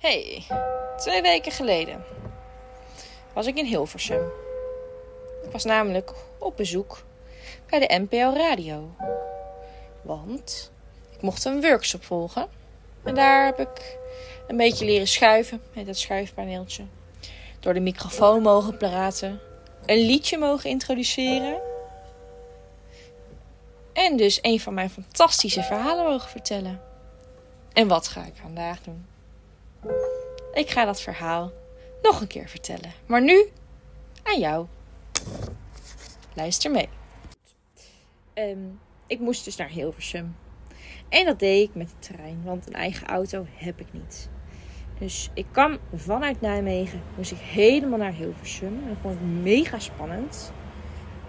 Hey, twee weken geleden was ik in Hilversum. Ik was namelijk op bezoek bij de NPO Radio. Want ik mocht een workshop volgen. En daar heb ik een beetje leren schuiven met dat schuifpaneeltje. Door de microfoon mogen praten. Een liedje mogen introduceren. En dus een van mijn fantastische verhalen mogen vertellen. En wat ga ik vandaag doen? Ik ga dat verhaal nog een keer vertellen. Maar nu aan jou. Luister mee. Ehm, ik moest dus naar Hilversum. En dat deed ik met de trein, want een eigen auto heb ik niet. Dus ik kwam vanuit Nijmegen, moest ik helemaal naar Hilversum. Dat vond ik mega spannend.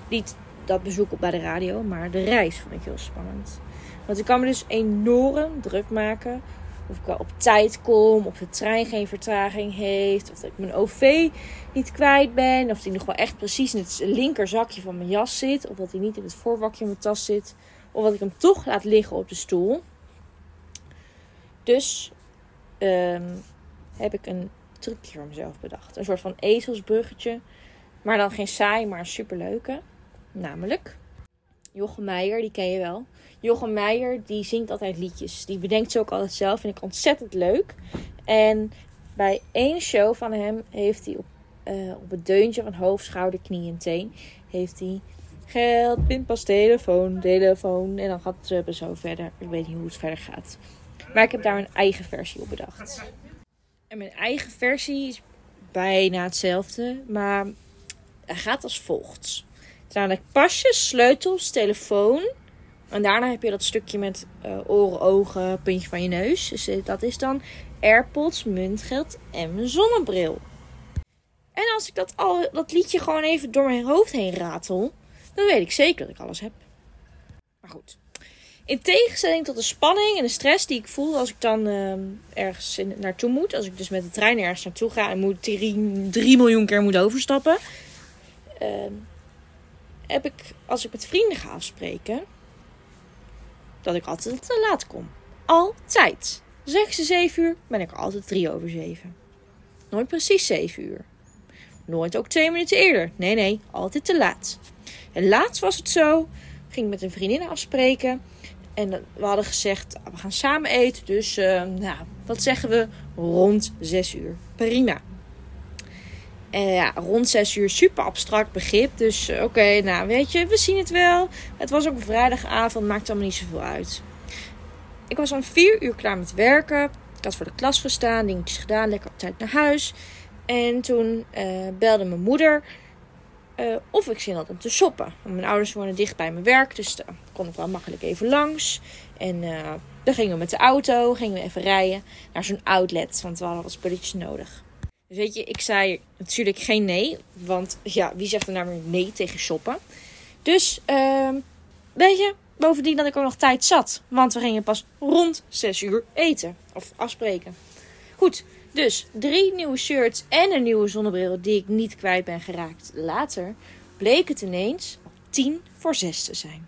Niet dat bezoek op bij de radio, maar de reis vond ik heel spannend. Want ik kan me dus enorm druk maken of ik wel op tijd kom, of de trein geen vertraging heeft, of dat ik mijn OV niet kwijt ben, of die nog wel echt precies in het linkerzakje van mijn jas zit, of dat hij niet in het voorbakje van mijn tas zit, of dat ik hem toch laat liggen op de stoel. Dus ehm, heb ik een trucje voor mezelf bedacht. Een soort van ezelsbruggetje, maar dan geen saai, maar een superleuke. Namelijk, Jochem Meijer, die ken je wel. Jochem Meijer, die zingt altijd liedjes. Die bedenkt ze ook altijd zelf. Vind ik ontzettend leuk. En bij één show van hem heeft hij op, uh, op het deuntje van hoofd, schouder, knie en teen... heeft hij geld, pinpas, telefoon, telefoon. En dan gaat het zo verder. Ik weet niet hoe het verder gaat. Maar ik heb daar een eigen versie op bedacht. En mijn eigen versie is bijna hetzelfde. Maar hij gaat als volgt. Namelijk pasjes, sleutels, telefoon. En daarna heb je dat stukje met uh, oren, ogen, puntje van je neus. Dus uh, dat is dan AirPods, muntgeld en mijn zonnebril. En als ik dat, al, dat liedje gewoon even door mijn hoofd heen ratel, dan weet ik zeker dat ik alles heb. Maar goed. In tegenstelling tot de spanning en de stress die ik voel als ik dan uh, ergens naartoe moet. Als ik dus met de trein ergens naartoe ga en moet 3 miljoen keer moet overstappen. Heb ik, als ik met vrienden ga afspreken, dat ik altijd te laat kom. Altijd. Zeg ze 7 uur, ben ik altijd 3 over 7. Nooit precies 7 uur. Nooit ook 2 minuten eerder. Nee, nee, altijd te laat. En laatst was het zo, ging ik met een vriendin afspreken. En we hadden gezegd, we gaan samen eten. Dus, uh, nou, wat zeggen we? Rond 6 uur. Prima. Rond 6 uur super abstract begrip. Dus uh, oké, nou weet je, we zien het wel. Het was ook vrijdagavond, maakt allemaal niet zoveel uit. Ik was om 4 uur klaar met werken. Ik had voor de klas gestaan, dingetjes gedaan, lekker op tijd naar huis. En toen uh, belde mijn moeder uh, of ik zin had om te shoppen. Mijn ouders wonen dicht bij mijn werk, dus daar kon ik wel makkelijk even langs. En dan gingen we met de auto, gingen we even rijden naar zo'n outlet, want we hadden wat spulletjes nodig. Weet je, ik zei natuurlijk geen nee. Want ja, wie zegt er nou nee tegen shoppen? Dus, uh, weet je, bovendien dat ik ook nog tijd zat. Want we gingen pas rond 6 uur eten. Of afspreken. Goed, dus drie nieuwe shirts en een nieuwe zonnebril die ik niet kwijt ben geraakt. Later bleek het ineens op 10 voor 6 te zijn.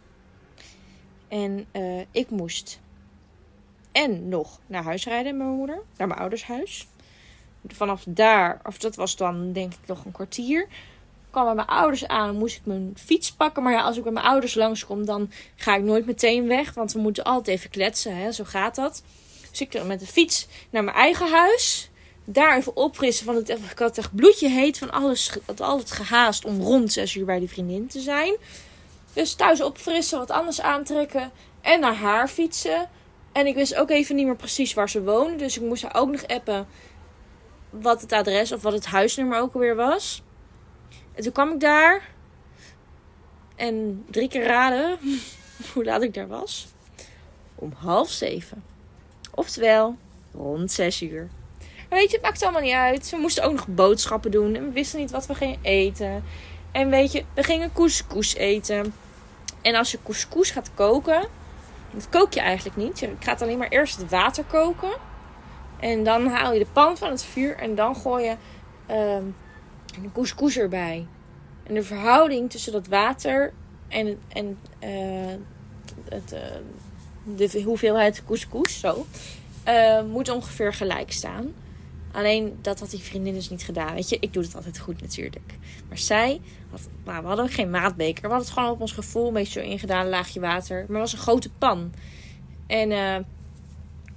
En uh, ik moest en nog naar huis rijden met mijn moeder. Naar mijn ouders huis vanaf daar, of dat was dan denk ik nog een kwartier, kwam bij mijn ouders aan, moest ik mijn fiets pakken. Maar ja, als ik bij mijn ouders langskom, dan ga ik nooit meteen weg, want we moeten altijd even kletsen, hè? zo gaat dat. Dus ik met de fiets naar mijn eigen huis. Daar even opfrissen, want het, ik had echt bloedje heet van alles, had altijd gehaast om rond 6 uur bij die vriendin te zijn. Dus thuis opfrissen, wat anders aantrekken en naar haar fietsen. En ik wist ook even niet meer precies waar ze woonde, dus ik moest haar ook nog appen wat het adres of wat het huisnummer ook alweer was. En toen kwam ik daar. En drie keer raden hoe laat ik daar was. Om half zeven. Oftewel, rond zes uur. Weet je, het maakt allemaal niet uit. We moesten ook nog boodschappen doen. En we wisten niet wat we gingen eten. En weet je, we gingen couscous eten. En als je couscous gaat koken. Dat kook je eigenlijk niet. Je gaat alleen maar eerst het water koken. En dan haal je de pan van het vuur en dan gooi je uh, de couscous erbij. En de verhouding tussen dat water en, en uh, het, uh, de hoeveelheid couscous zo, uh, moet ongeveer gelijk staan. Alleen dat had die vriendin dus niet gedaan. Weet je, ik doe het altijd goed natuurlijk. Maar zij nou, we hadden geen maatbeker. We hadden het gewoon op ons gevoel een beetje zo ingedaan, laagje water. Maar het was een grote pan. En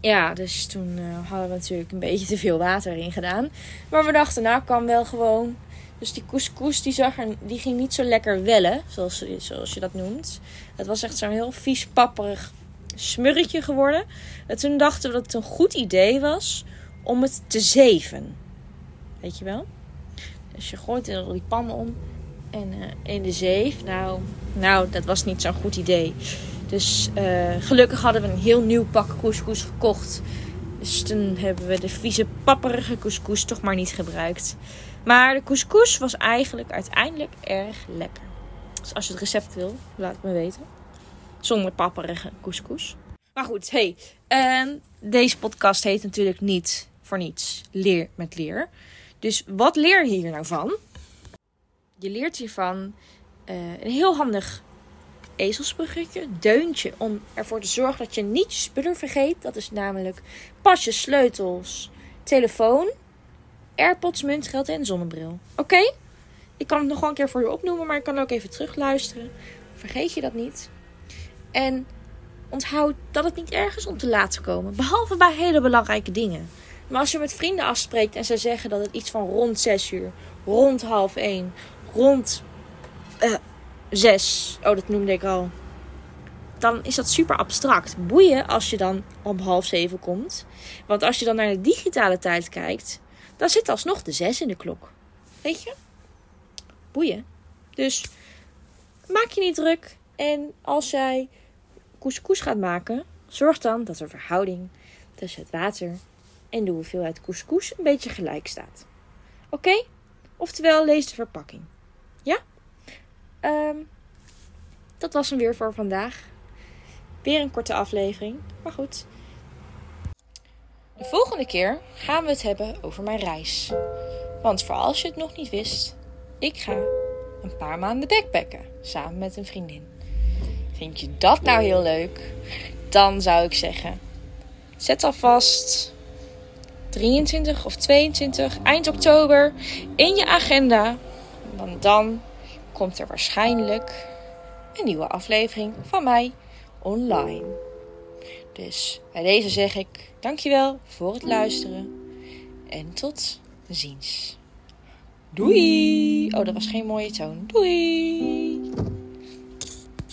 ja, dus toen uh, hadden we natuurlijk een beetje te veel water erin gedaan. Maar we dachten, nou kan wel gewoon. Dus die couscous die, zag er, die ging niet zo lekker wellen, zoals, zoals je dat noemt. Het was echt zo'n heel vies, papperig smurretje geworden. En toen dachten we dat het een goed idee was om het te zeven. Weet je wel? Dus je gooit er die pan om en uh, in de zeef. Nou, nou, dat was niet zo'n goed idee. Dus uh, gelukkig hadden we een heel nieuw pak couscous gekocht. Dus toen hebben we de vieze papperige couscous toch maar niet gebruikt. Maar de couscous was eigenlijk uiteindelijk erg lekker. Dus als je het recept wil, laat het me weten. Zonder papperige couscous. Maar goed, hey. Uh, deze podcast heet natuurlijk niet voor niets leer met leer. Dus wat leer je hier nou van? Je leert hiervan uh, een heel handig ezelsbruggetje, deuntje, om ervoor te zorgen dat je niet je spullen vergeet. Dat is namelijk pasjes, sleutels, telefoon, AirPods, muntgeld en zonnebril. Oké? Ik kan het nog wel een keer voor je opnoemen, maar ik kan ook even terugluisteren. Vergeet je dat niet. En onthoud dat het niet erg is om te laten komen. Behalve bij hele belangrijke dingen. Maar als je met vrienden afspreekt en ze zeggen dat het iets van rond 6 uur, rond half 1, rond uh, 6, oh dat noemde ik al, dan is dat super abstract. Boeien als je dan om half 7 komt. Want als je dan naar de digitale tijd kijkt, dan zit alsnog de 6 in de klok. Weet je? Boeien. Dus maak je niet druk. En als jij couscous gaat maken, zorg dan dat er verhouding tussen het water en de hoeveelheid couscous een beetje gelijk staat. Oké? Oftewel, lees de verpakking. Ja? Um, dat was hem weer voor vandaag. Weer een korte aflevering, maar goed. De volgende keer gaan we het hebben over mijn reis. Want voor als je het nog niet wist, ik ga een paar maanden backpacken samen met een vriendin. Vind je dat nou heel leuk? Dan zou ik zeggen: zet alvast 23 of 22 eind oktober in je agenda. Want dan komt er waarschijnlijk een nieuwe aflevering van mij online. Dus bij deze zeg ik dankjewel voor het luisteren en tot ziens. Doei! Oh, dat was geen mooie toon. Doei!